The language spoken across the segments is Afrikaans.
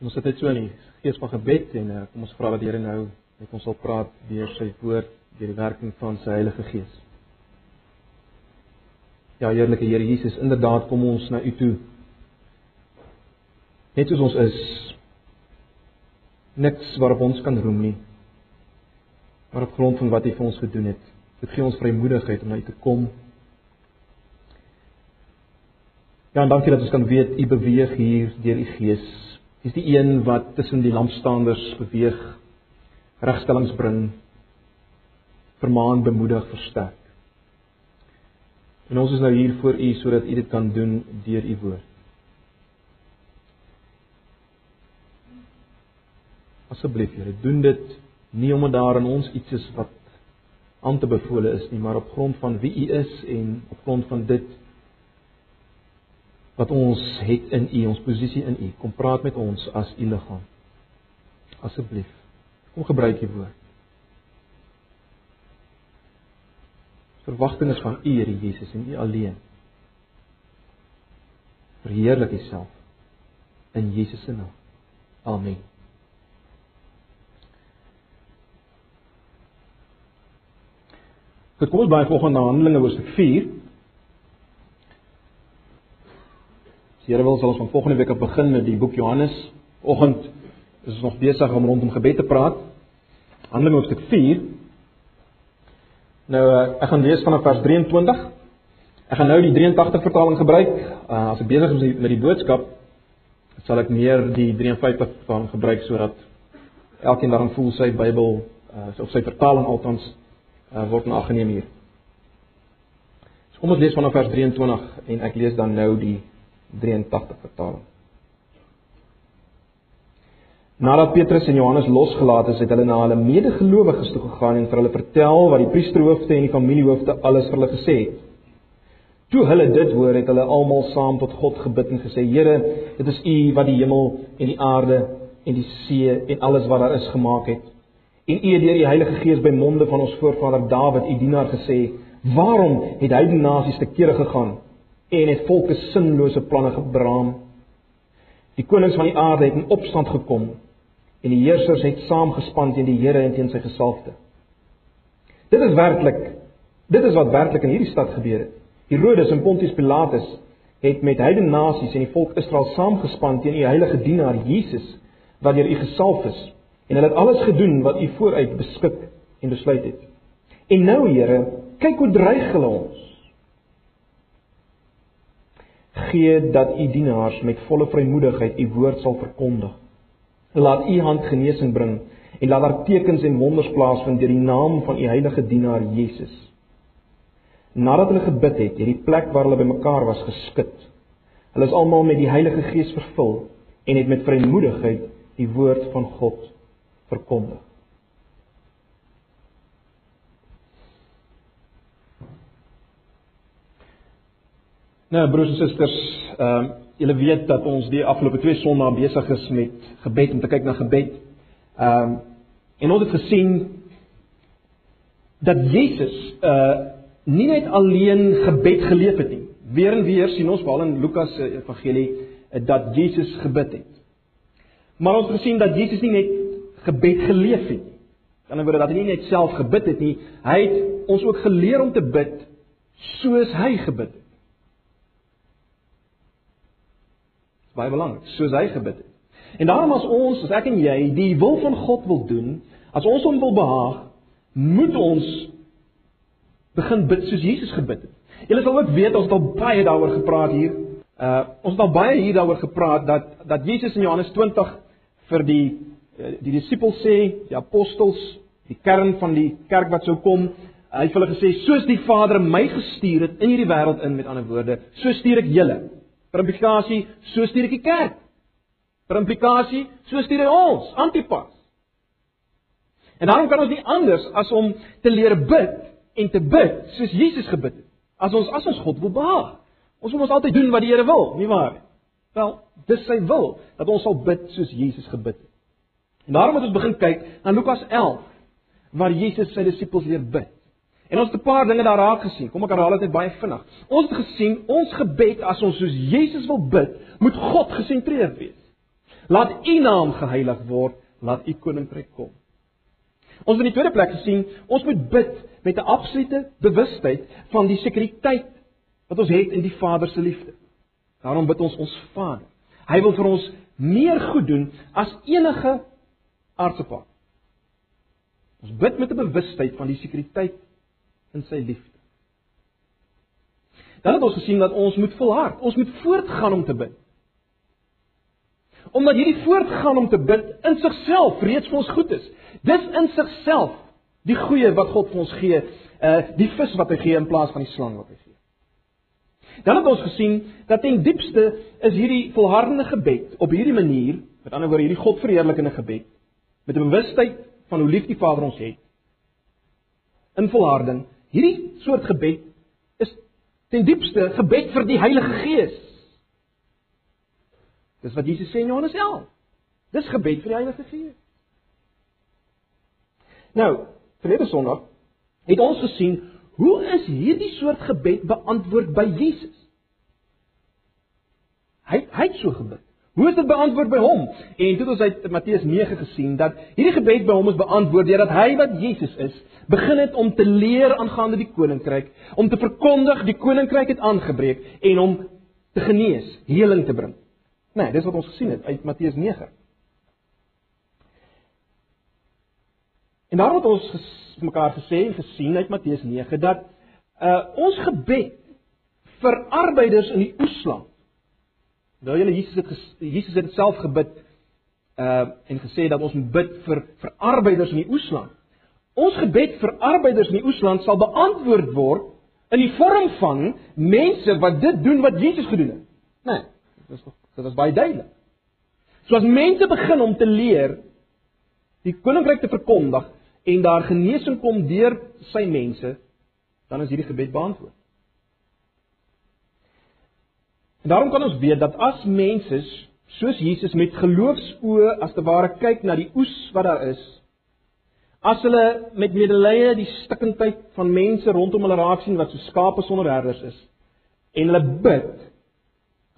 Kom ons sit net so in die gees van gebed en uh, kom ons vra dat die Here nou met ons sal praat deur sy woord, deur die werking van sy Heilige Gees. Ja, Heerlike Here Jesus, inderdaad kom ons na U toe. Net soos ons is. Niks waarop ons kan roem nie. Maar op grond van wat U vir ons gedoen het, dit gee ons vrymoedigheid om na U te kom. Ja, en dankie dat ons kan weet U beweeg hier deur U Gees Dis die een wat tussen die lampstaanders beweeg, regstellings bring, vermaan, bemoedig, versterk. En ons is nou hier voor u sodat u dit kan doen deur u woord. Asseblief, Here, doen dit nie omdat daar in ons iets is wat aan te bevole is nie, maar op grond van wie u is en op grond van dit wat ons het in U, ons posisie in U. Kom praat met ons as U liggaam. Asseblief. Kom gebruik U woord. Verwagting is van U, Here Jesus, en U alleen. Verheerlik Uself in Jesus se naam. Amen. Dit kom ons by volgende Handelinge hoofstuk 4. Here wil ons van volgende week af begin met die boek Johannes. Oggend is ons nog besig om rondom gebed te praat. Handelinge hoofstuk 4. Nou eh, ek gaan lees vanaf vers 23. Ek gaan nou die 83 vertaling gebruik. Uh, as ek besig is met die boodskap, sal ek meer die 53 vertaling gebruik sodat elkeen daarin voel sy Bybel uh, of sy vertaling althans uh, word na geneem hier. So kom ons lees vanaf vers 23 en ek lees dan nou die 83 vertaling. Nadat Petrus en Johannes losgelaat is, het hulle na hulle medegelowiges toe gegaan en vir hulle vertel wat die priesterhoofde en die familiehoofde alles vir hulle gesê het. Toe hulle dit hoor, het hulle almal saam tot God gebid en gesê: "Here, dit is U wat die hemel en die aarde en die see en alles wat daar is gemaak het. En U het deur die Heilige Gees by monde van ons voorvader Dawid, U dienaar gesê: Waarom het hy die nasies te kere gegaan en het volke sinlose planne gebraam. Die konings van die aarde het in opstand gekom en die heersers het saamgespan teen die Here en teen sy gesalfde. Dit is werklik dit is wat werklik in hierdie stad gebeur het. Herodes en Pontius Pilatus het met heidene nasies en die volk Israel saamgespan teen u heilige dienaar Jesus wat deur u gesalf is en hulle het alles gedoen wat u vooruit beskik en besluit het. En nou Here, kyk hoe dreig hulle ons gee dat u dienaars met volle vrymoedigheid u woord sal verkondig. Laat u hand genesing bring en laat daar tekens en wonders plaasvind deur die naam van u heilige dienaar Jesus. Nadat hulle gebid het, het die plek waar hulle bymekaar was geskud. Hulle is almal met die Heilige Gees vervul en het met vrymoedigheid die woord van God verkondig. Nou broers en susters, ehm uh, julle weet dat ons die afgelope twee sonnae besig is met gebed om te kyk na gebed. Ehm um, en ons het gesien dat Jesus uh nie net alleen gebed geleef het nie. Weer en weer sien ons veral in Lukas se evangelie uh, dat Jesus gebid het. Maar ons het gesien dat Jesus nie net gebed geleef het nie. Aan die ander wyse dat hy nie net self gebid het nie, hy het ons ook geleer om te bid soos hy gebid het. Baie belangrik, soos hy gebid het. En daarom as ons, as ek en jy die wil van God wil doen, as ons hom wil behaag, moet ons begin bid soos Jesus gebid het. Julle sal ook weet ons het al baie daaroor gepraat hier. Uh ons het al baie hier daaroor gepraat dat dat Jesus in Johannes 20 vir die uh, die disippels sê, die apostels, die kern van die kerk wat sou kom, hy het vir hulle gesê soos die Vader my gestuur het in hierdie wêreld in met ander woorde, so stuur ek julle. Per implikasie, so stuur ek die kerk. Per implikasie, so stuur hy ons, Antipas. En daarom kan ons nie anders as om te leer bid en te bid soos Jesus gebid het. As ons as ons God wil behaag. Ons moet ons altyd doen wat die Here wil, nie waar nie? Wel, dis sy wil dat ons sal bid soos Jesus gebid het. En daarom moet ons begin kyk na Lukas 11 waar Jesus sy disippels leer bid. En ons het 'n paar dinge daar raak gesien. Kom ek herhaal dit net baie vinnig. Ons het gesien ons gebed as ons soos Jesus wil bid, moet God gesentreerd wees. Laat U naam geheilig word, laat U koninkryk kom. Ons het in die tweede plek gesien, ons moet bid met 'n absolute bewustheid van die sekuriteit wat ons het in die Vader se liefde. Daarom bid ons ons Vader. Hy wil vir ons meer goed doen as enige aardse pa. Ons bid met 'n bewustheid van die sekuriteit in sy liefde. Dan het ons gesien dat ons moet volhard, ons moet voortgaan om te bid. Omdat hierdie voortgaan om te bid in sigself reeds vir ons goed is. Dis in sigself die goeie wat God vir ons gee, uh die vis wat hy gee in plaas van die slang wat hy gee. Dan het ons gesien dat ten diepste is hierdie volhardende gebed op hierdie manier, met ander woorde hierdie God verheerlikende gebed, met 'n bewustheid van hoe lief die Vader ons het. In volharding, hierdie soort gebed is ten diepste gebed vir die Heilige Gees. Dis wat Jesus sê in Johannes 11. Dis gebed vir die Heilige Gees. Nou, verlede Sondag het ons gesien hoe is hierdie soort gebed beantwoord by Jesus? Hy hy het so gebid. Hoe is dit beantwoord by hom? En toe het ons uit Matteus 9 gesien dat hierdie gebed by hom is beantwoord deurdat hy wat Jesus is, begin het om te leer aangaande die koninkryk, om te verkondig die koninkryk het aangebreek en om te genees, heling te bring. Nee, dis wat ons gesien het uit Matteus 9. En daarom het ons ges, mekaar gesê en gesien uit Matteus 9 dat uh ons gebed vir arbeiders in die oesland. Nou julle Jesus het ges, Jesus het self gebid uh en gesê dat ons moet bid vir vir arbeiders in die oesland. Ons gebed vir arbeiders in die oesland sal beantwoord word in die vorm van mense wat dit doen wat Jesus gedoen het. Nee, dit is dit is baie duidelik. So as mense begin om te leer die koninkryk te verkondig, en daar genesing kom deur sy mense, dan is hierdie gebed beantwoord. En daarom kan ons weet dat as mense soos Jesus met geloofsoë as te ware kyk na die oes wat daar is, as hulle met medelee die stikkindheid van mense rondom hulle raak sien wat so skape sonder herders is en hulle bid,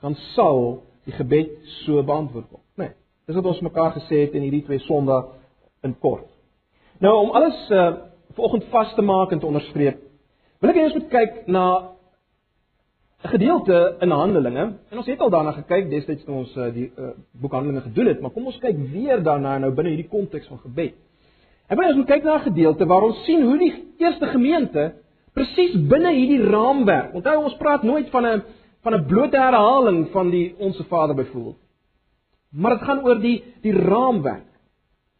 dan sal die gebed so beantwoord word, né? Nee, dis wat ons mekaar gesê het in hierdie twee Sondae in kort. Nou om alles uh vanoggend vas te maak en te onderstreep, wil ek hê ons moet kyk na 'n gedeelte in Handelinge. En ons het al daarna gekyk destyds toe ons uh, die uh, boek Handelinge gedoen het, maar kom ons kyk weer daarna nou binne hierdie konteks van gebed. En baie ons moet kyk na 'n gedeelte waar ons sien hoe die eerste gemeente presies binne hierdie raamwerk. Onthou ons praat nooit van 'n van 'n blote herhaling van die Onse Vader byvoorbeeld. Maar dit gaan oor die die raamwerk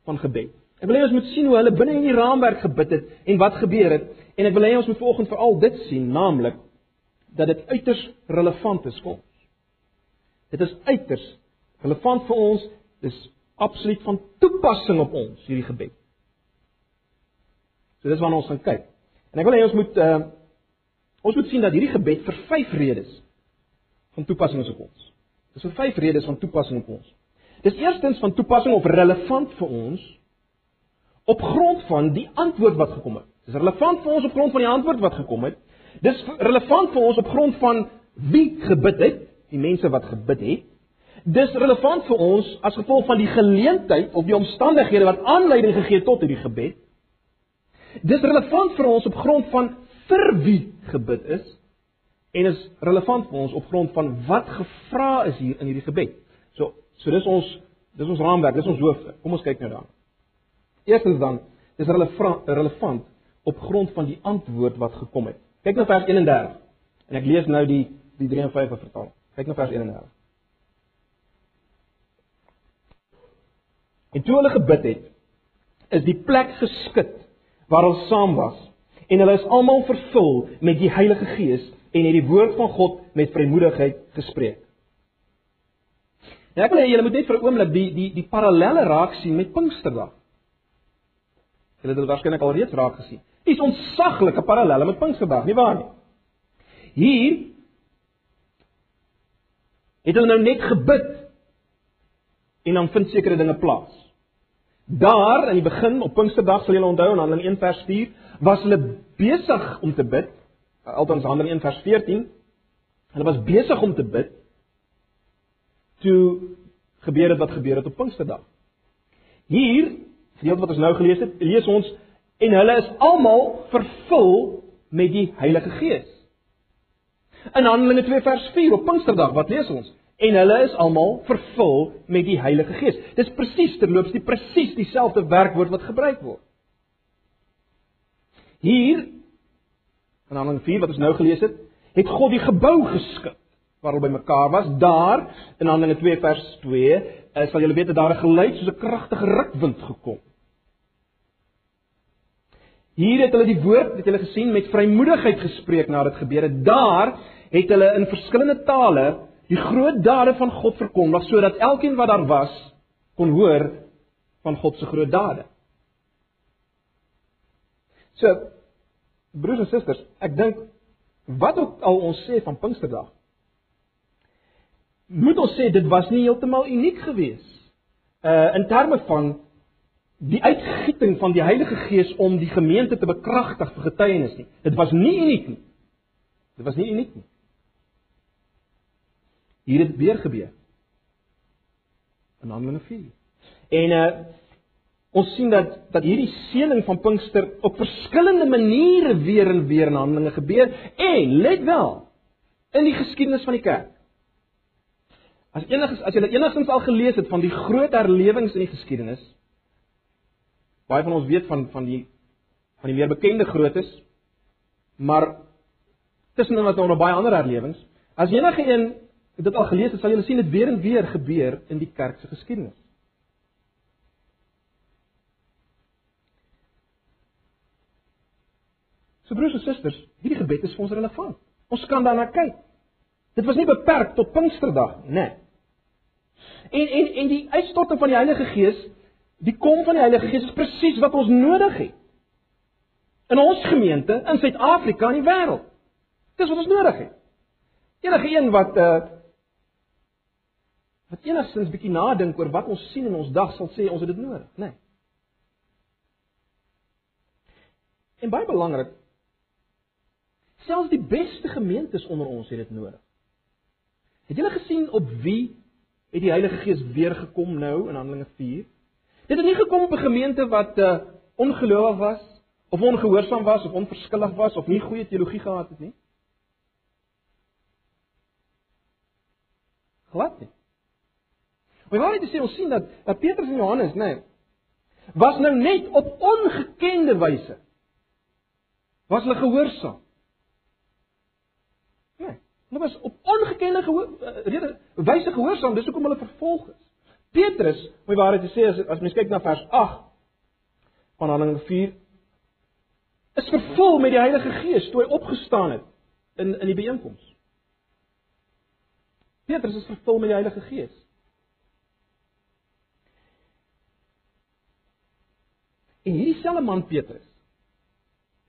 van gebed. Ek wil hê ons moet sien hoe hulle binne in die raamwerk gebid het en wat gebeur het en ek wil hê ons moet vanoggend veral dit sien, naamlik dat dit uiters relevant is vir ons. Dit is uiters relevant vir ons, dis absoluut van toepassing op ons hierdie gebed. So dis waarna ons gaan kyk. En ek wil hê ons moet uh ons moet sien dat hierdie gebed vir vyf redes van toepassing is op ons. Dis vir vyf redes van toepassing op ons. Dis eerstens van toepassing of relevant vir ons op grond van die antwoord wat gekom het. Dis relevant vir ons op grond van die antwoord wat gekom het. Dis relevant vir ons op grond van wie gebid het, die mense wat gebid het. Dis relevant vir ons as gevolg van die geleentheid of die omstandighede wat aanleiding gegee het tot hierdie gebed. Dis relevant vir ons op grond van vir wie gebid is en is relevant vir ons op grond van wat gevra is hier in hierdie gebed. So, so dis ons dis ons raamwerk, dis ons hoof. Kom ons kyk nou daarna. Eerstens dan, dis relevant relevant op grond van die antwoord wat gekom het. Kyk na vers 31. En ek lees nou die die 53 vertaling. Kyk na vers 31. En toe hulle gebid het, is die plek geskit waar hulle saam was en hulle is almal vervul met die Heilige Gees en het die woord van God met vrymoedigheid gespreek. En ek wil hê julle moet net vir 'n oomblik die die die parallelle raak sien met Pinksterdag. Julle het dit waarskynlik al reeds raak gesien. Dis ontsaglike parallelle met Pinksterdag, nie waar nie? Hier het hulle nou net gebid en dan vind sekere dinge plaas. Daar in die begin op Pinksterdag sal julle onthou in Handelinge 1 vers 4 was hulle besig om te bid. Althans Handelinge 1 vers 14. Hulle was besig om te bid toe gebeur dit wat gebeur het op Pinksterdag. Hier, gedeelte wat ons nou gelees het, lees ons en hulle is almal vervul met die Heilige Gees. In Handelinge 2 vers 4 op Pinksterdag, wat lees ons? En hulle is almal vervul met die Heilige Gees. Dis presies terloops die presies dieselfde werkwoord wat gebruik word. Hier in Handelinge 4 wat ons nou gelees het, het God die gebou geskep waar hulle bymekaar was. Daar in Handelinge 2 vers 2, uh, sal julle weet dat daar 'n geluid soos 'n kragtige rukwind gekom. Hier het hulle die woord, het hulle gesien, met vrymoedigheid gespreek nadat dit gebeur het. Daar het hulle in verskillende tale die groot dade van God verkondig sodat elkeen wat daar was kon hoor van God se groot dade. So broers en susters, ek dink wat ook al ons sê van Pinksterdag moet ons sê dit was nie heeltemal uniek geweest uh in terme van die uitgieting van die Heilige Gees om die gemeente te bekragtig vir getuienis nie. Dit was nie uniek nie. Dit was nie uniek nie. Hier het weer gebeur. In Handelinge 4. En uh ons sien dat dat hierdie seëning van Pinkster op verskillende maniere weer en weer in Handelinge gebeur en let wel in die geskiedenis van die kerk. As enigs as jy enigstens al gelees het van die groot herlewings in die geskiedenis, baie van ons weet van van die van die meer bekende grootes, maar tussenin wat onder baie ander herlewings, as enige een dit al gelees het, sal jy sien dit weer en weer gebeur in die kerk se geskiedenis. So broers en susters, hierdie gebed is vir ons relevant. Ons kan daarna kyk. Dit was nie beperk tot Pinksterdag? Nee. En en en die uitstorting van die Heilige Gees, die kom van die Heilige Gees is presies wat ons nodig het. In ons gemeente, in Suid-Afrika en die wêreld. Dis wat ons nodig het. Enige een wat uh wat enigstens bietjie nadink oor wat ons sien in ons dag sal sê ons het dit nodig, né? Nee. En baie belangrik, selfs die beste gemeentes onder ons het dit nodig. Het julle gesien op wie het die Heilige Gees weer gekom nou in Handelinge 4. Dit het nie gekom op 'n gemeente wat uh, ongelowig was of ongehoorsaam was of onverskillig was of nie goeie teologie gehad het nie. Glad nie. Maar waar het jy ons sien dat dat Petrus en Johannes, nê, nee, was nou net op ongekende wyse was hulle gehoorsaam. Hulle was op ongekende gehoor, uh, rede wyse gehoorsaam, dis hoekom hulle vervolg is. Petrus, my waarheid te sê as as mens kyk na vers 8 van Handelinge 4 is vervul met die Heilige Gees toe hy opgestaan het in in die byeenkoms. Petrus is vervul met die Heilige Gees. En hierdie selfe man Petrus.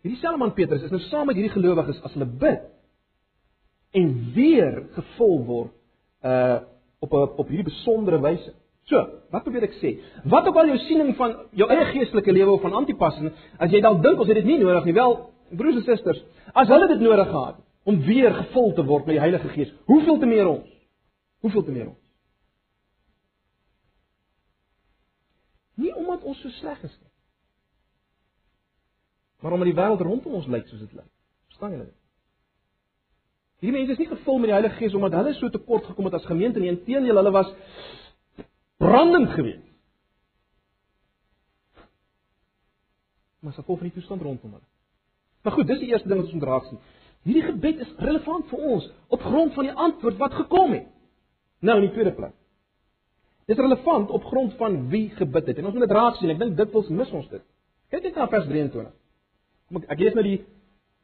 Hierdie selfe man Petrus is nou saam met hierdie gelowiges as hulle bid en weer gevul word uh op 'n op hierdie besondere wyse. So, wat probeer ek sê? Wat ook al jou siening van jou eie geestelike lewe of van antipassing, as jy dalk dink ons het dit nie nodig nie, wel, broers en susters, as hulle dit nodig gehad om weer gevul te word met die Heilige Gees, hoeveel te meer ons? Hoeveel te meer ons? Nie omdat ons so sleg is nie. Maar omdat die wêreld rondom ons lyk soos dit lyk. Verstaan julle? Hierdie mense is nie gevul met die Heilige Gees omdat hulle so tekort gekom het as gemeente nie. Inteendeel, hulle was brandend geweest. Maar se volgende toestand rondom hulle. Maar goed, dis die eerste ding wat ons moet raak sien. Hierdie gebed is relevant vir ons op grond van die antwoord wat gekom het. Nou in die tweede plek. Dit is relevant op grond van wie gebid het. En ons moet dit raak sien. Ek dink dit wil mis ons dit. Kyk net na vers 23. Kom ek ek lees nou die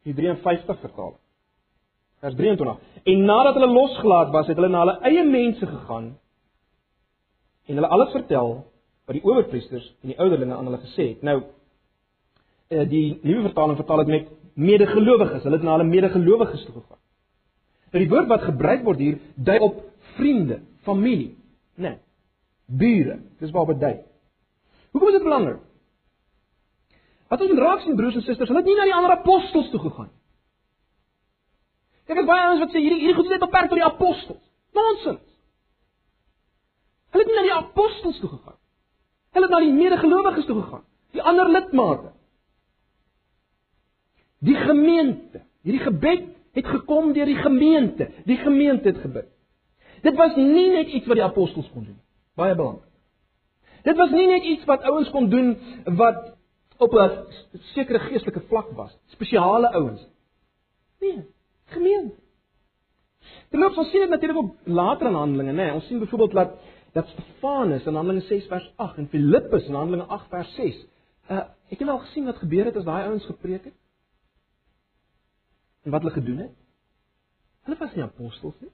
die 53 vertaling. Vers 23. En nadat hulle losgelaat was, het hulle na hulle eie mense gegaan en hulle alles vertel wat die owerpriesters en die ouderlinge aan hulle gesê het. Nou eh, die nuwe vertaling vertaal dit met medegelowiges. Hulle het na hulle medegelowiges toe gegaan. Nou die woord wat gebruik word hier dui op vriende, familie, né? Nee, bure. Dis waarop dit dui. Hoekom is dit belangrik? Wat ons raak sien broers en susters, hulle het nie na die ander apostels toe gegaan nie. Het baie ouens wat sê hierdie hierdie goed is net beperk tot die apostels. Nonsens. Hulle het nie na die apostels toe gegaan. Hulle het na die medegelowiges toe gegaan, die ander lidmate. Die gemeente. Hierdie gebed het gekom deur die gemeente. Die gemeente het gebid. Dit was nie net iets wat die apostels kon doen. Baie belangrik. Dit was nie net iets wat ouens kon doen wat op 'n sekere geestelike vlak was, spesiale ouens. Nee, gemeente. Terloops, ons sien dit natuurlik ook later in Handelinge, né? Nee, ons sien byvoorbeeld dat dat Stefanus in Handelinge 6 vers 8 en Filippus in Handelinge 8 vers 6. Uh, het jy al gesien wat gebeur het as daai ouens gepreek het? En wat hulle gedoen het? Hulle was nie apostels nie.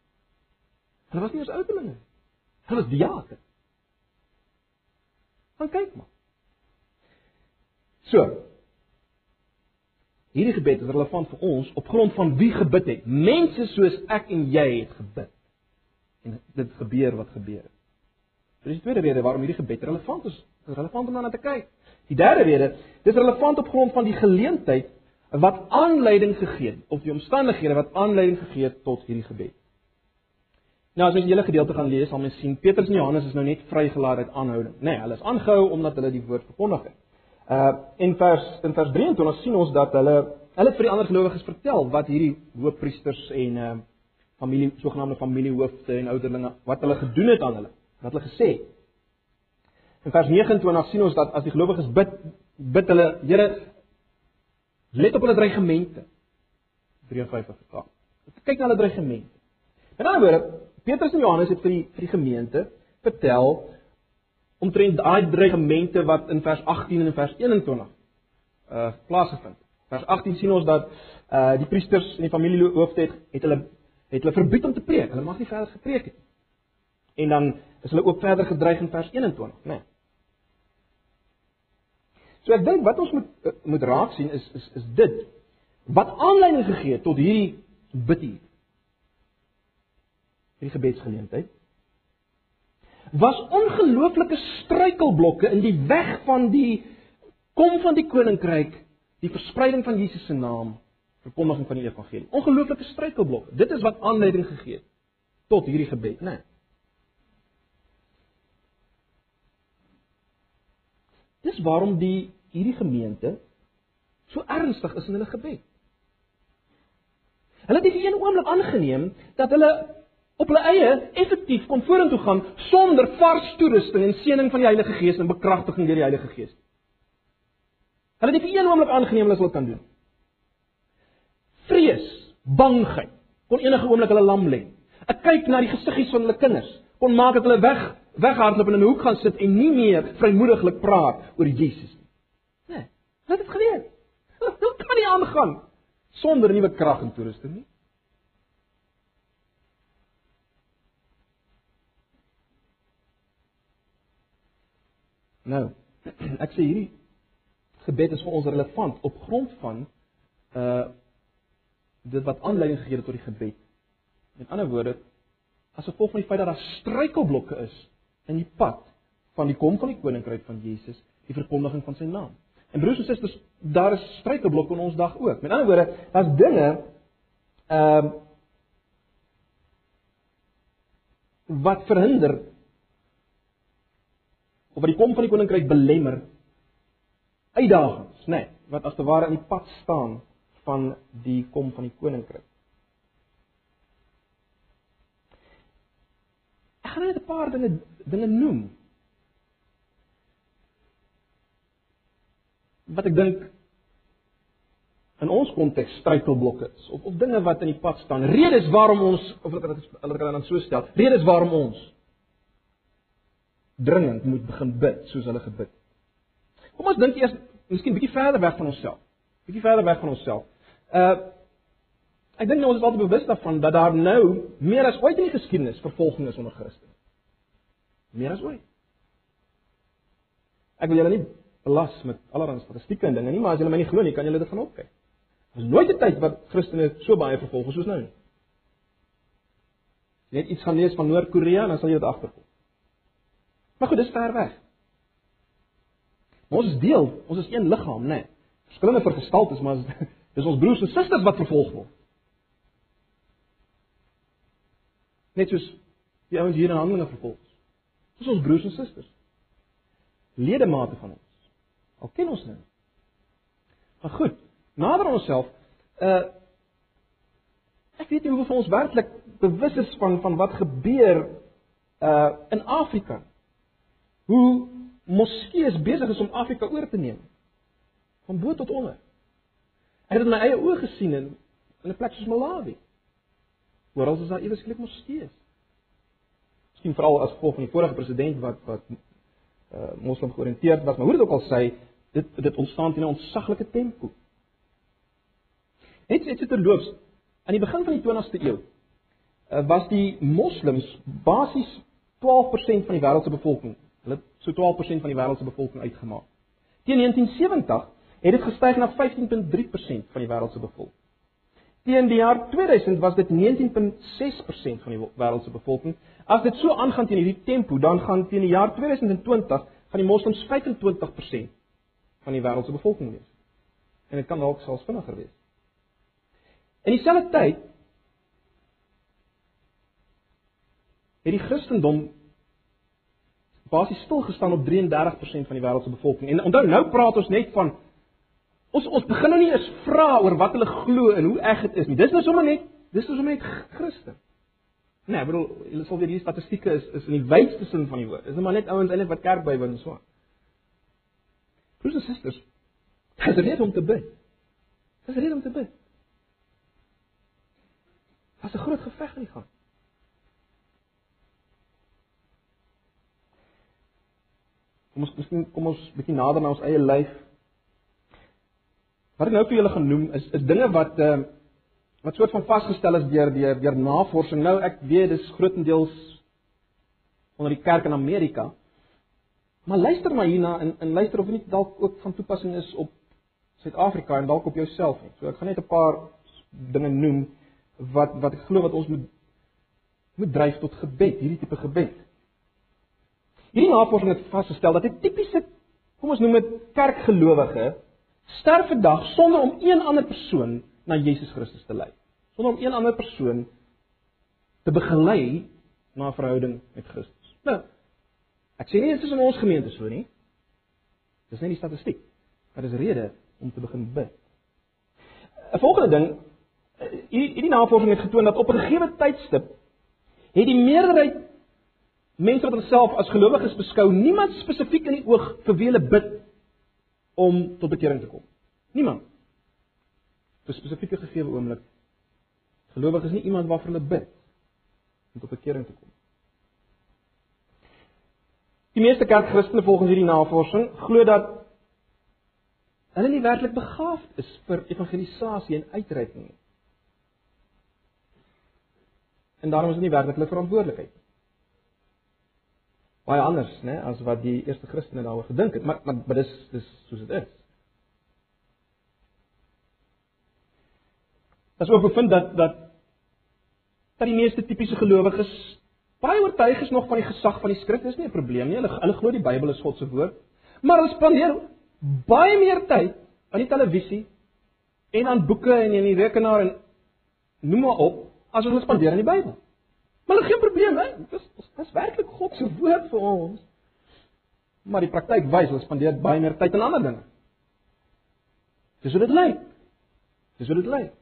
Hulle was nie eens ouderlinge nie. Hulle was diakens. Gaan kyk maar. So. Hierdie gebed is relevant vir ons op grond van wie gebid het. Mense soos ek en jy het gebid. En dit gebeur wat gebeur het. Dis die tweede rede waarom hierdie gebed relevant is. Dit is relevant om daarna te kyk. Die derde rede, dis relevant op grond van die geleentheid wat aanleiding gegee het of die omstandighede wat aanleiding gegee het tot hierdie gebed. Nou as jy die hele gedeelte gaan lees, sal mens sien Petrus en Johannes is nou net vrygelaat uit aanhouding. Nee, hulle is aangehou omdat hulle die woord verkondig het. Uh in vers in vers 23 sien ons dat hulle hulle vir die ander gelowiges vertel wat hierdie hoofpriesters en uh familie sogenaamde familiehoofde en ouderlinge wat hulle gedoen het aan hulle. Wat hulle gesê het. In vers 29 sien ons dat as die gelowiges bid, bid hulle, Here, let op hulle dreigemente. 53 vertaal. Kyk na hulle dreigemente. In ander woorde, Petrus en Johannes het vir die vir die gemeente vertel omtrent daai dreigemente wat in vers 18 en in vers 21 uh plaasgevind. Vers 18 sien ons dat uh die priesters en die familiehoofde het, het hulle het hulle verbied om te preek. Hulle mag nie verder gepreek het nie. En dan is hulle ook verder gedreig in vers 21, né? Nee. So ek dink wat ons moet uh, moet raak sien is is is dit wat aanleiding gegee het tot hierdie bid hier hierdie gebedsgeleentheid was ongelooflike struikelblokke in die weg van die kom van die koninkryk, die verspreiding van Jesus se naam, verkondiging van die evangelie. Ongelooflike struikelblokke. Dit is wat aanleiding gegee het tot hierdie gebed, né? Nee. Dis waarom die hierdie gemeente so ernstig is in hulle gebed. Hulle het nie vir een oomblik aangeneem dat hulle op hulle eie effektief kon vorentoe gaan sonder vars toerusting en seëning van die Heilige Gees en bekragtiging deur die Heilige Gees. Hulle het nie vir een oomblik aangeneem hulle sou kan doen. Vrees, bangheid kon enige oomblik hulle lam lê. Ek kyk na die gesiggies van hulle kinders, kon maak dat hulle weg weghardloop en in 'n hoek gaan sit en nie meer vrymoediglik praat oor Jesus nie. Nee, wat het gebeur? Hoe kan nie aangaan sonder nuwe krag en toerusting nie? Nou, ek sê hierdie gebed is vir ons relevant op grond van uh dit wat aanleiding gegee het tot die gebed. Met ander woorde, as gevolg van die feit dat daar struikelblokke is in die pad van die kom van die koninkryk van Jesus, die verkondiging van sy naam. En broers en susters, daar is struikelblokke in ons dag ook. Met ander woorde, daar's dinge ehm uh, wat verhinder of wat die kom van die koninkryk belemmer uitdagings, né, nee, wat as te ware in die pad staan van die kom van die koninkryk. Ek gaan net 'n paar dinge dinge noem. Wat ek dink in ons konteks struikelblokke is of of dinge wat in die pad staan. Redes waarom ons of dit hulle kan dan so stel. Redes waarom ons dringend moet begin bid soos hulle gebid. Kom ons dink eers miskien bietjie verder weg van onsself. Bietjie verder weg van onsself. Uh ek dink nou ons is altyd bewus daarvan dat daar nou meer as ooit in die geskiedenis vervolging is onder Christene. Meer as ooit. Ek wil julle nie belas met allerlei statistieke en dinge nie, maar as julle my nie glo nie, kan julle dit gaan opkyk. Daar is nooit 'n tyd wat Christene so baie vervolg is soos nou nie. Net iets gaan lees van Noord-Korea, dan sal jy dit agterkom. Maar goed, dis ver weg. Ons is deel, ons is een liggaam, né? Nee. Verskillende vergestaltes, maar dis ons broers en susters wat vervolg word. Net soos die ouens hier in Handelinge vervolg. Dis ons broers en susters. Ledemate van ons. Al ken ons hulle. Maar goed, nader aan onsself, uh ek weet nie hoeveel van ons werklik bewus is van van wat gebeur uh in Afrika. Hoe moskeeë besig is om Afrika oor te neem. Van bo tot onder. Ek het dit met my eie oë gesien in in 'n plek soos Malawi. Oral is daar ewe skielik moskeeë. Miskien veral as gevolg van die vorige president wat wat uh moslim georiënteerd was, maar hoe dit ook al sê, dit dit ontstaan in 'n ontsaglike tempo. Net net terloops, aan die begin van die 20ste eeu uh, was die moslems basies 12% van die wêreld se bevolking. Hulle so 12% van die wêreld se bevolking uitgemaak. Teen 1970 het dit gestyg na 15.3% van die wêreld se bevolking. Teen die jaar 2000 was dit 19.6% van die wêreld se bevolking. As dit so aangaan teen hierdie tempo, dan gaan teen die jaar 2020 van die moslems 25% van die wêreld se bevolking wees. En dit kan dalk selfs vinniger wees. In dieselfde tyd het die Christendom basies stil gestaan op 33% van die wêreld se bevolking. En onthou nou praat ons net van Ons ons begin nou nie eens vra oor wat hulle glo en hoe eg dit is nie. Dis nou sommer net, dis nou sommer net Christen. Nee, ek bedoel, julle sal weet die statistieke is is in die wydste sin van die woord. Dis nou maar net ouens eintlik wat kerk bywoon en so aan. Broers en susters, dis rede om te bid. Dis rede om te bid. Daar's 'n groot geveg in die gang. Kom ons kom ons bietjie nader na ons eie lyf. Wat ek nou vir julle genoem is is dinge wat uh wat soort van vasgestel is deur deur deur navorsing. Nou ek weet dis grootendeels onder die kerk in Amerika. Maar luister maar hierna en en luister of dit dalk ook van toepassing is op Suid-Afrika en dalk op jouself nie. So ek gaan net 'n paar dinge noem wat wat ek glo wat ons moet moet dryf tot gebed, hierdie tipe gebed. Hierdie navorsing het vasgestel dat 'n tipiese kom ons noem dit kerkgelowige sterf vandag sonder om een ander persoon na Jesus Christus te lei. Sonder om een ander persoon te begelei na 'n verhouding met Christus. Nou, ek sê nie dit is in ons gemeente so nie. Dis net die statistiek. Daar is rede om te begin bid. 'n Volgende ding, hierdie navorsing het getoon dat op 'n gegeewe tydstip het die meerderheid mense wat homself as gelowiges beskou, niemand spesifiek in die oog vir wie hulle bid om tot bekering te kom. Niemand. Vir 'n spesifieke gegee oomblik. Gelowig is nie iemand waarvoor hulle bid om tot bekering te kom. Die meeste kerkchristene volgens hierdie navorsing glo dat hulle nie werklik begaafd is vir evangelisasie en uitreiking nie. En daarom is dit nie werklik hulle verantwoordelikheid nie baie anders, né, as wat die eerste Christene daaroor gedink het, maar maar, maar dis dis soos dit is. As ook bevind dat dat dat die meeste tipiese gelowiges baie oortuig is nog van die gesag van die skrif, dis nie 'n probleem nie. Hulle hulle glo die Bybel is God se woord, maar hulle spandeer baie meer tyd aan die televisie en aan boeke en in die rekenaar en noem maar op as hulle spandeer aan die Bybel. Maar geen probleem, hè? Dis dis werklik God se woord vir ons. Maar die praktyk wys ons spandeer baie meer tyd aan ander dinge. Dis hoe dit lyk. Dis hoe dit lyk.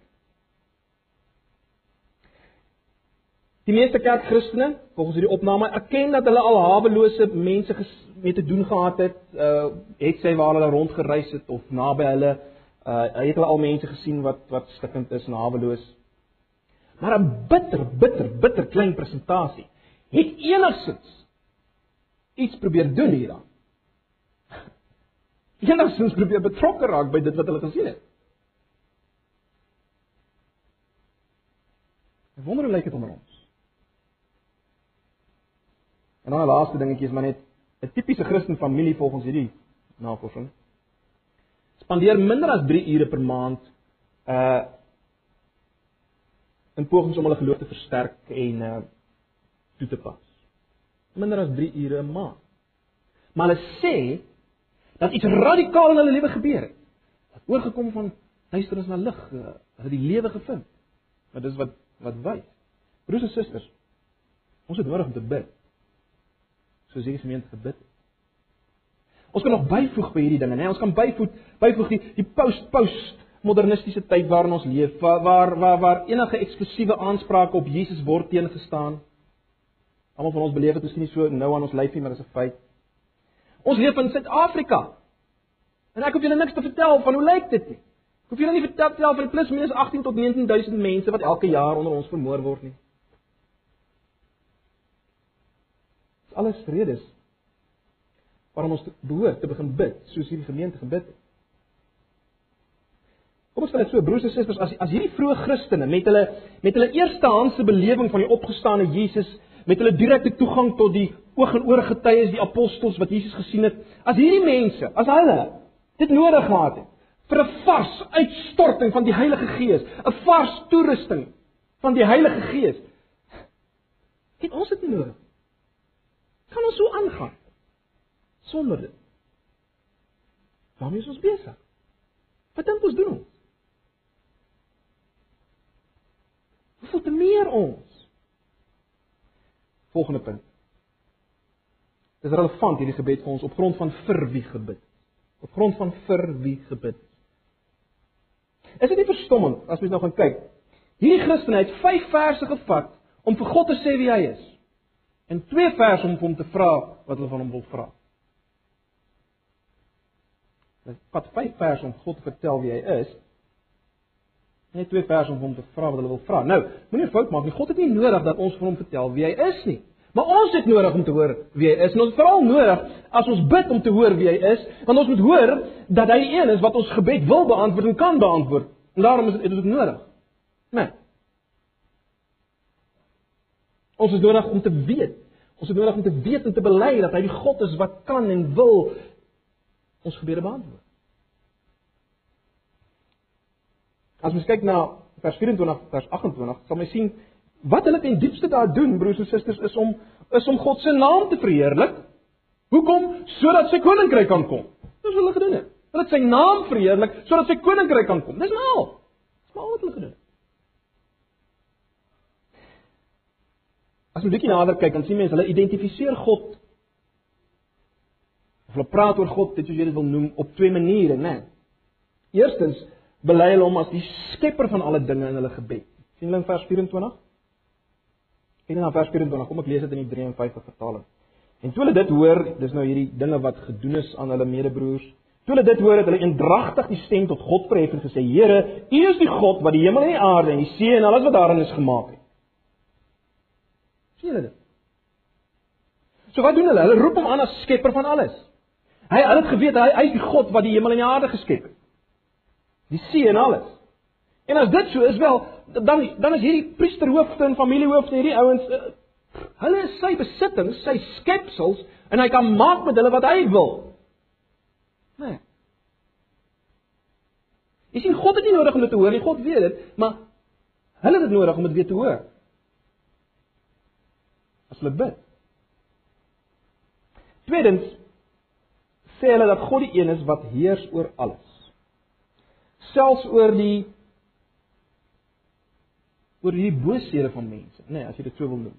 Die meeste kerkchristene, volgens hierdie opname, erken dat hulle al hawelose mense mee te doen gehad het, uh het sy waar hulle rondgereis het of naby hulle, uh het hulle al mense gesien wat wat stikkend is en haweloos. Maar 'n bitter, bitter, bitter klein presentasie het enigsins iets probeer doen hieraan. Enigsins probeer betrokke raak by dit wat hulle gesien het. Ek wonder hoe lyk dit onder ons. En dan 'n laaste dingetjie is maar net 'n tipiese Christen familie volgens hierdie navorsing spandeer minder as 3 ure per maand uh in pogings om hulle geloof te versterk en uh toe te pas. Minder as 3 ure 'n maand. Maar hulle sê dat iets radikaal in hulle lewe gebeur het. Dat oorgekom van duisternis na lig, uh, hulle die lewe gevind. Maar dis wat wat wys. Broers en susters, ons het nodig om te bid. soos hierdie gemeente gebid het. Ons kan nog byvoeg by hierdie dinge, né? Nee, ons kan byvoeg byvoeg die die post-post modernistiese tyd waarin ons leef, waar waar waar, waar enige eksklusiewe aansprake op Jesus word teengestaan. Almal van ons beleef dit miskien nie so nou aan ons lyfie, maar dit is 'n feit. Ons leef in Suid-Afrika. En ek hoef julle niks te vertel van hoe lyk dit nie. Ek hoef julle nie vertel van die plus minus 18 tot 19000 mense wat elke jaar onder ons vermoor word nie. Dis alles redes waarom ons behoort te begin bid soos hierdie gemeente gebid het. Kom ons stel dit so broers en susters as as hierdie vroeë Christene met hulle met hulle eerstehandse belewing van die opgestane Jesus met hulle direkte toegang tot die oog en oor getuies die apostels wat Jesus gesien het as hierdie mense as hulle dit nodig gehad het vir 'n vars uitstorting van die Heilige Gees 'n vars toerusting van die Heilige Gees het ons dit nodig? Kan ons so aangaan sonder dit? Waarmee is ons besig wat dink ons doen? ons hoeveel te meer ons Volgende punt. Dis relevant hierdie gebed vir ons op grond van vir wie gebid. Op grond van vir wie gebid. Is dit nie verstommend as mens nou gaan kyk? Hierdie Christen het 5 verse gevat om vir God te sê wie hy is. En 2 verse om hom te vra wat hulle van hom wil vra. Dit vat 5 verse om God te vertel wie hy is. Net 2 verse om hom te vra wat hulle wil vra. Nou, moenie fout maak nie. God het nie nodig dat ons vir hom vertel wie hy is nie. Maar ons het nodig om te hoor wie hy is. En ons het veral nodig as ons bid om te hoor wie hy is, want ons moet hoor dat hy een is wat ons gebed wil beantwoord en kan beantwoord. En daarom is dit nodig. Nee. Ons is nodig om te weet. Ons het nodig om te weet en te bely dat hy die God is wat kan en wil ons gebede beantwoord. As mens kyk na vers 24 vers 28, sal mens sien wat hulle ten diepste daar doen, broers en susters, is om is om God se naam te verheerlik. Hoekom? Sodat sy koninkryk kan kom. Dis wat hulle gedoen het. Hulle het sy naam verheerlik sodat sy koninkryk kan kom. Dis nou. Dis maar wat hulle gedoen het. As jy bietjie nader kyk, dan sien mense hulle identifiseer God of hulle praat oor God, dit soos jy dit wil noem, op twee maniere, né? Eerstens bely hulle hom as die skepper van alle dinge in hulle gebed. sien hulle in vers 24? Kyk na vers 24, kom ek lees dit in die 53 vertaling. En toe hulle dit hoor, dis nou hierdie dinge wat gedoen is aan hulle medebroers. Toe hulle dit hoor, het hulle eendragtig die stem tot God verhef en gesê: "Here, U is die God wat die hemel en die aarde en die see en alles wat daarin is gemaak het." Sien julle dit? So wat doen hulle? Hulle roep hom aan as skepper van alles. Hy hulle het geweet hy hy is die God wat die hemel en die aarde geskep het die see en alles. En as dit so is wel, dan dan is hierdie priesterhoofde en familiehoofde hierdie ouens uh, hulle is sy besittings, sy skepsels en hy kan maak met hulle wat hy wil. Nee. Jy sien God het nie nodig om dit te hoor nie, God weet dit, maar hulle het dit nodig om dit weer te hoor. As hulle bid. Tweedens sê hulle dat God die een is wat heers oor alles selfs oor die oor die bosehede van mense, nê, nee, as jy dit so wil noem.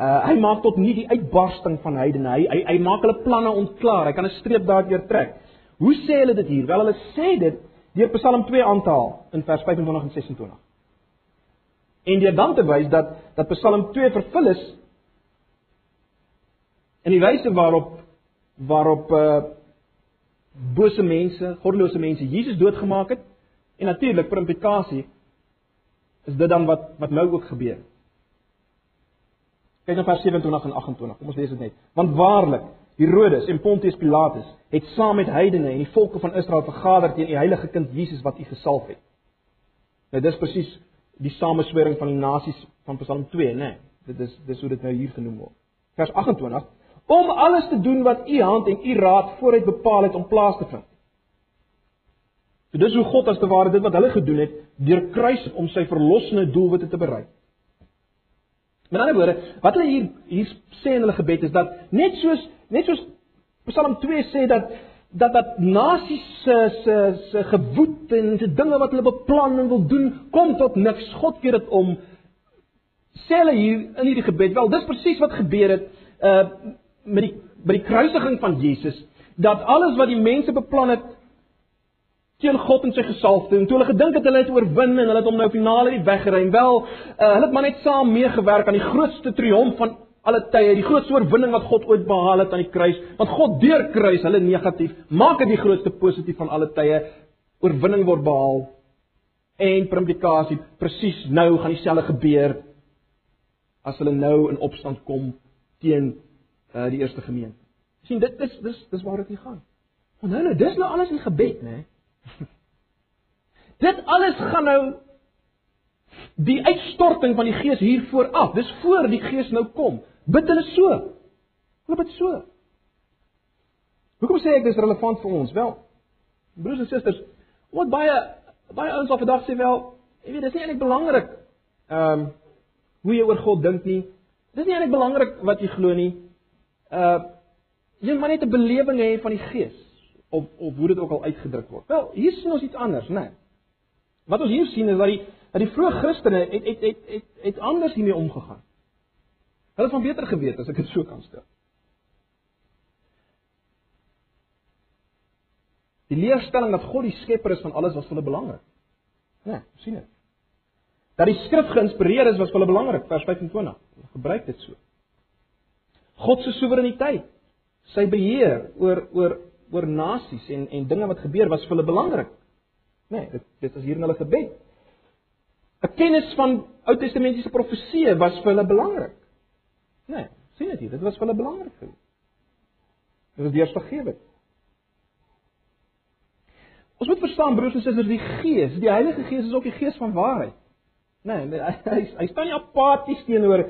Uh hy maak tot nie die uitbarsting van heidene. Hy hy, hy maak hulle planne ontklaar. Hy kan 'n streep daardeur trek. Hoe sê hulle dit hier? Wel hulle sê dit deur Psalm 2 aan te haal in vers 25 en 26. En deur dan te wys dat dat Psalm 2 vervul is in die wyse waarop waarop uh bose mense, goddelose mense Jesus doodgemaak het en natuurlik per implikasie is dit dan wat wat nou ook gebeur. Kyk na vers 27 en 28. Kom ons lees dit net. Want waarlik, Herodes en Pontius Pilatus het saam met heidene en die volke van Israel vergader teen die heilige kind Jesus wat U gesalf het. Nou dis presies die sameswering van die nasies van Psalm 2, né? Nee, dit is dis hoe dit nou hier genoem word. Vers 28 om alles te doen wat u hand en u raad vooruit bepaal het om plaas te vind. So dis hoe God as te ware dit wat hulle gedoen het deur kruis om sy verlossende doelwitte te bereik. Met ander woorde, wat hulle hier hier sê in hulle gebed is dat net soos net soos Psalm 2 sê dat dat dat nasies se se se gewoed en se dinge wat hulle beplan en wil doen kom tot niks. God keer dit om. Sê hulle hier in hierdie gebed, wel dis presies wat gebeur het uh met die by die kruisiging van Jesus dat alles wat die mense beplan het teen God en sy gesalfde en toe hulle gedink het hulle het oorwin en hulle het hom nou finaal uit weggery. Wel, uh, hulle het maar net saam meegewerk aan die grootste triomf van alle tye, die grootste oorwinning wat God ooit behaal het aan die kruis. Want God deur kruis hulle negatief, maak dit die grootste positief van alle tye. Oorwinning word behaal. En implikasie presies nou gaan dieselfde gebeur as hulle nou in opstand kom teen uh, die eerste gemeente. sien dit is dis dis waar dit gaan. Onthou nou, dis nou alles in gebed, né? Dit alles gaan nou die uitstorting van die Gees hier vooraf. Dis voor die Gees nou kom. Bid hulle so. Hulle bid so. Hoekom sê ek dis relevant vir ons? Wel, broers en susters, wat baie baie ouens op vandag sê wel, jy weet, dis nie eintlik belangrik ehm um, hoe jy oor God dink nie. Dis nie eintlik belangrik wat jy glo nie. Uh jy moet net 'n belewing hê van die Gees of of hoe dit ook al uitgedruk word. Wel, hier sien ons iets anders, né? Nee. Wat ons hier sien is dat die dat die vroeë Christene het het het het het anders hiermee omgegaan. Hulle het van beter geweet as ek dit so kan stel. Die leerstelling dat God die skepper is van alles was vir hulle belangrik. Né, nee, sien dit. Dat die skrif geïnspireer is was vir hulle belangrik, vers 25. Gebruik dit so. God se soewereiniteit, sy beheer oor oor oor nasies en en dinge wat gebeur was vir hulle belangrik. Nee, dit dit is hier in hulle gebed. 'n Kennis van Ou Testamentiese profeseë was vir hulle belangrik. Nee, sien dit dit was vir hulle belangrik. Dit was deurslaggewend. Ons moet verstaan broers en susters, die Gees, die Heilige Gees is ook die Gees van waarheid. Nee, hy hy, hy staan nie apaties teenoor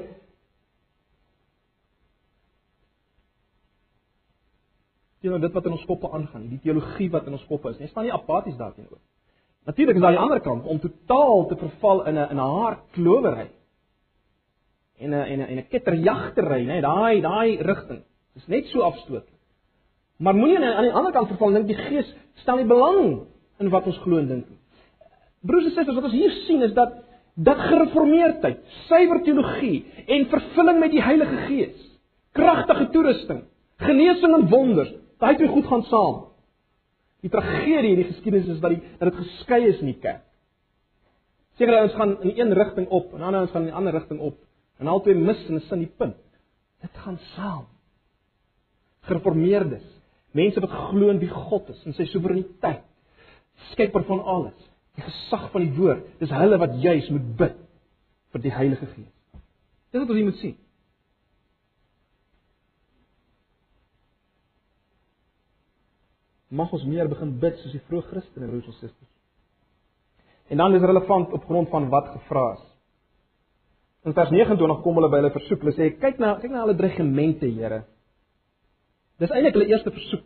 teenoor dit wat in ons koppe aangaan, die teologie wat in ons koppe is. Hy staan nie apaties daarteenoor. Natuurlik is daar die ander kant om totaal te verval in 'n in 'n haarklowery. En 'n en 'n en 'n ketterjagtery, nê, daai daai rigting. Dis net so afstootlik. Maar moenie aan die ander kant verval dink die Gees stel nie belang in wat ons glo en dink nie. Broers en susters, wat ons hier sien is dat dat gereformeerdheid, suiwer teologie en vervulling met die Heilige Gees, kragtige toerusting, genesing en wonders, Daai twee goed gaan saam. Die tragedie in die geskiedenis is dat die dat dit geskei is in die kerk. Sekere ouens gaan in een rigting op en ander ouens gaan in 'n ander rigting op en albei mis in 'n sin die punt. Dit gaan saam. Gereformeerdes, mense wat glo in wie God is en sy soewereiniteit, skepper van alles, die gesag van die woord, dis hulle wat juis moet bid vir die Heilige Gees. Dis wat ons moet sien. Mag ons meer begin bid soos die vroeë Christene broers en susters. En dan is relevant op grond van wat gevra is. In vers 29 kom hulle by hulle versoek. Hulle sê kyk na kyk na hulle dreigemente, Here. Dis eintlik hulle eerste versoek.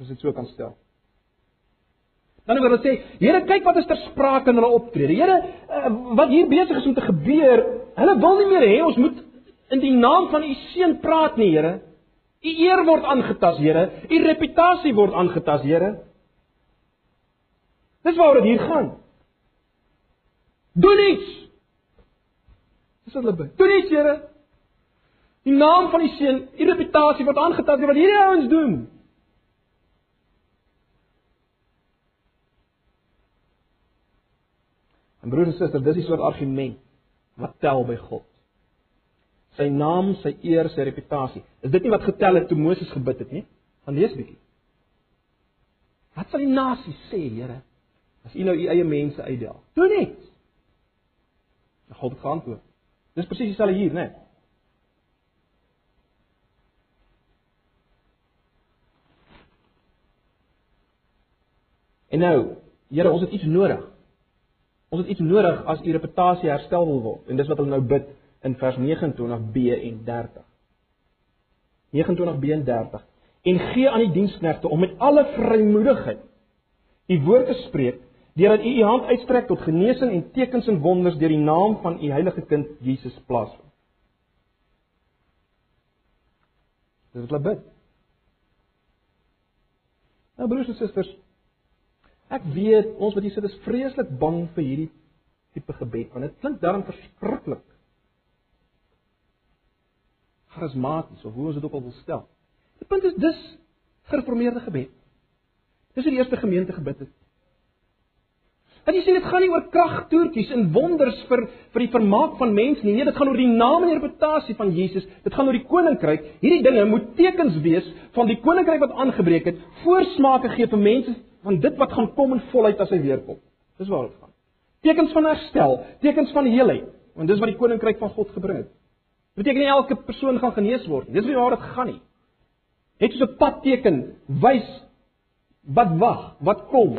As dit so kan stel. Dan wil hulle sê, Here, kyk wat is ter sprake in hulle optrede. Here, uh, wat hier besig is om te gebeur, hulle wil nie meer hê ons moet in die naam van u seun praat nie, Here. U eer word aangetas, Here. U reputasie word aangetas, Here. Dis waaroor dit hier gaan. Doen iets. Dis wat hulle bid. Doen iets, Here. Die naam van die seun, u reputasie word aangetas deur wat hierdie ouens doen. En broers en susters, dis die soort argument wat tel by God sy naam, sy eer, sy reputasie. Is dit nie wat getel het toe Moses gebid het nie? Gaan lees bietjie. Wat sal die nasie sê, Here, as U nou U eie mense uitdel? Doen net. God geantwoord. Dis presies dieselfde hier, né? En nou, Here, ons het iets nodig. Ons het iets nodig as u reputasie herstel wil word. En dis wat hulle nou bid in vers 29b en 30. 29b en 30. En gee aan die diensknegte om met alle vrymoedigheid u woord te spreek, deurdat u u hand uitstrek tot genesing en tekens en wonders deur die naam van u heilige kind Jesus plaasvind. Dis wat bid. Nou broers en susters, ek weet ons wat hier sit is vreeslik bang vir hierdie tipe gebed want dit klink darm verskriklik charismaties of hoe ons dit ook al wil stel. Die punt is dis gereformeerde gebed. Dis hoe die eerste gemeente gebid het. Want jy sien dit gaan nie oor kragtoertjies en wonders vir vir die vermaak van mense nie. Nee, dit gaan oor die naam en die reputasie van Jesus. Dit gaan oor die koninkryk. Hierdie dinge moet tekens wees van die koninkryk wat aangebreek het, voorsmake gee vir mense van dit wat gaan kom in volheid as hy weer kom. Dis waar dit gaan. Tekens van herstel, tekens van heelheid, want dis wat die koninkryk van God gebring het. Beteken nie elke persoon gaan genees word nie. Dis nie waar dit gaan nie. Het soos 'n padteken wys wat wag, wat kom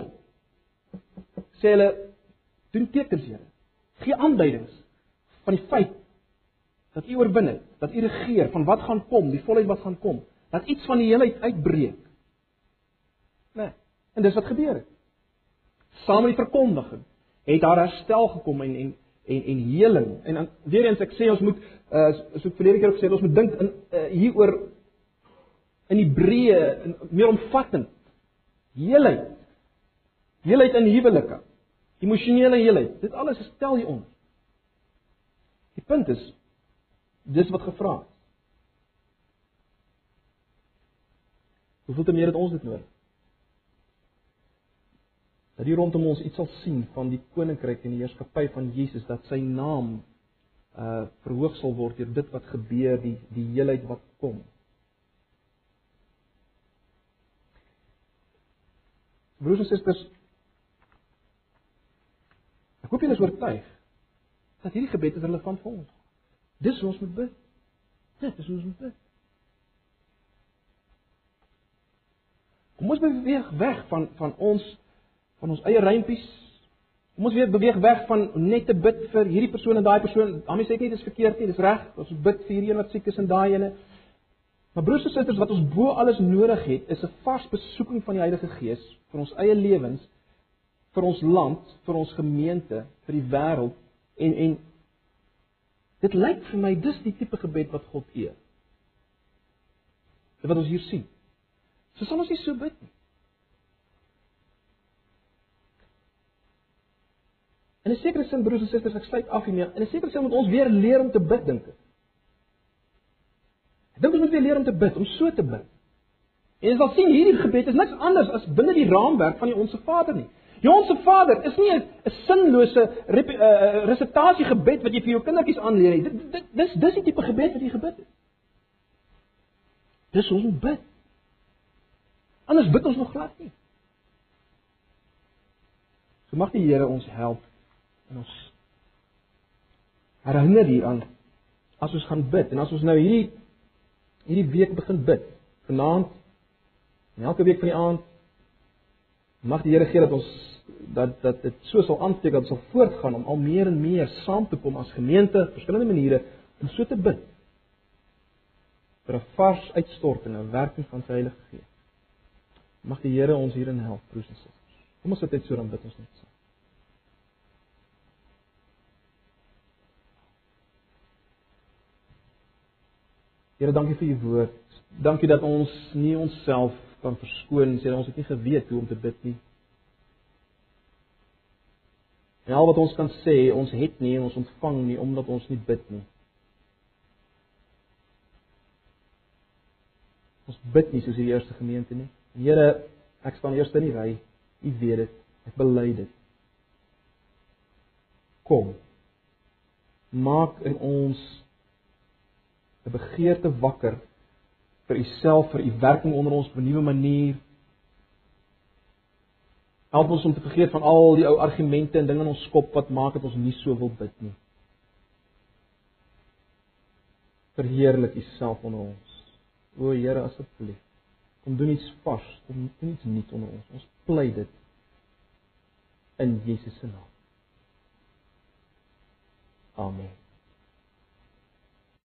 sê hulle doen tekens Here. Gee aanduidings van die feit dat U oorwin het, dat U regeer, van wat gaan kom, die volheid wat gaan kom, dat iets van die heelheid uitbreek. Nee, en dis wat gebeur het. Saam met die verkondiging het daar herstel gekom en en en en heling. En dan weer eens ek sê ons moet uh so verlede keer ook gesê ons moet dink in uh, hieroor in die breë meer omvattend. Heelheid. Heelheid in huwelike emosionele heelheid. Dit alles stel jy onder. Die punt is dis wat gevra is. Hoeveel te meer het ons dit nodig? Dat hier rondom ons iets sal sien van die koninkryk en die heerskappy van Jesus dat sy naam uh verhoog sal word deur dit wat gebeur, die die heelheid wat kom. Broers en susters, Ek hoop julle is oortuig dat hierdie gebed is relevant vir ons. Dis hoe ons moet bid. Dit is hoe ons moet bid. Kom ons beweeg weg van van ons van ons eie reimpies. Kom ons weer beweeg weg van net te bid vir hierdie persoon en daai persoon. Daarmee sê ek nie dis verkeerd nie, dis reg. Ons bid vir hierdie een wat siek is en daai ene. Maar broers en susters, wat ons bo alles nodig het, is 'n vars besoeking van die Heilige Gees vir ons eie lewens vir ons land, vir ons gemeente, vir die wêreld en en dit lyk vir my dis die tipe gebed wat God eer. Wat ons hier sien. So sal ons nie so bid nie. En 'n sekere sin broers en susters, ek sluit af hiermee. In 'n sekere sin moet ons weer leer om te bid dink ek. Ek dink ons moet weer leer om te bid, om so te bid. En jy sal sien hierdie gebed is niks anders as binne die raamwerk van die Onse Vader nie. Die Onse Vader is nie 'n sinlose uh, resitasie gebed wat jy vir jou kindertjies aanleer nie. Dit, dit dis dis die tipe gebed wat jy gebid het. Dis hoe ons bid. Anders bid ons nog glad nie. So mag die Here ons help en ons herinner hieraan as ons gaan bid en as ons nou hierdie hierdie week begin bid, vanaand en elke week van die aand mag die Here gee dat ons dat dat dit so sal aansteek dat ons sal voortgaan om al meer en meer saam te kom as gemeente, verskillende maniere om so te bid vir 'n vars uitstorting en 'n werking van sy Heilige Gees. Mag die Here ons hierin help, broers en susters. Kom ons sit net so dan bid ons net so. Here, dankie vir u woord. Dankie dat ons nie onsself kan verskoon sê ons het nie geweet hoe om te bid nie. En al wat ons kan sê, ons het nie en ons ontvang nie omdat ons nie bid nie. Ons bid nie soos die eerste gemeente nie. Here, ek staan eerste in die ry. U weet dit. Ek bely dit. Kom. Maak in ons 'n begeerte wakker vir u self, vir u werking onder ons op 'n nuwe manier Help ons om te vergeet van al die ou argumente en dinge in ons kop wat maak dat ons nie so wil bid nie. Verheerlik U self onder ons. O Here, asseblief. Kom doen iets vars, kom doen iets nuut onder ons. Ons pleit dit in Jesus se naam. Amen.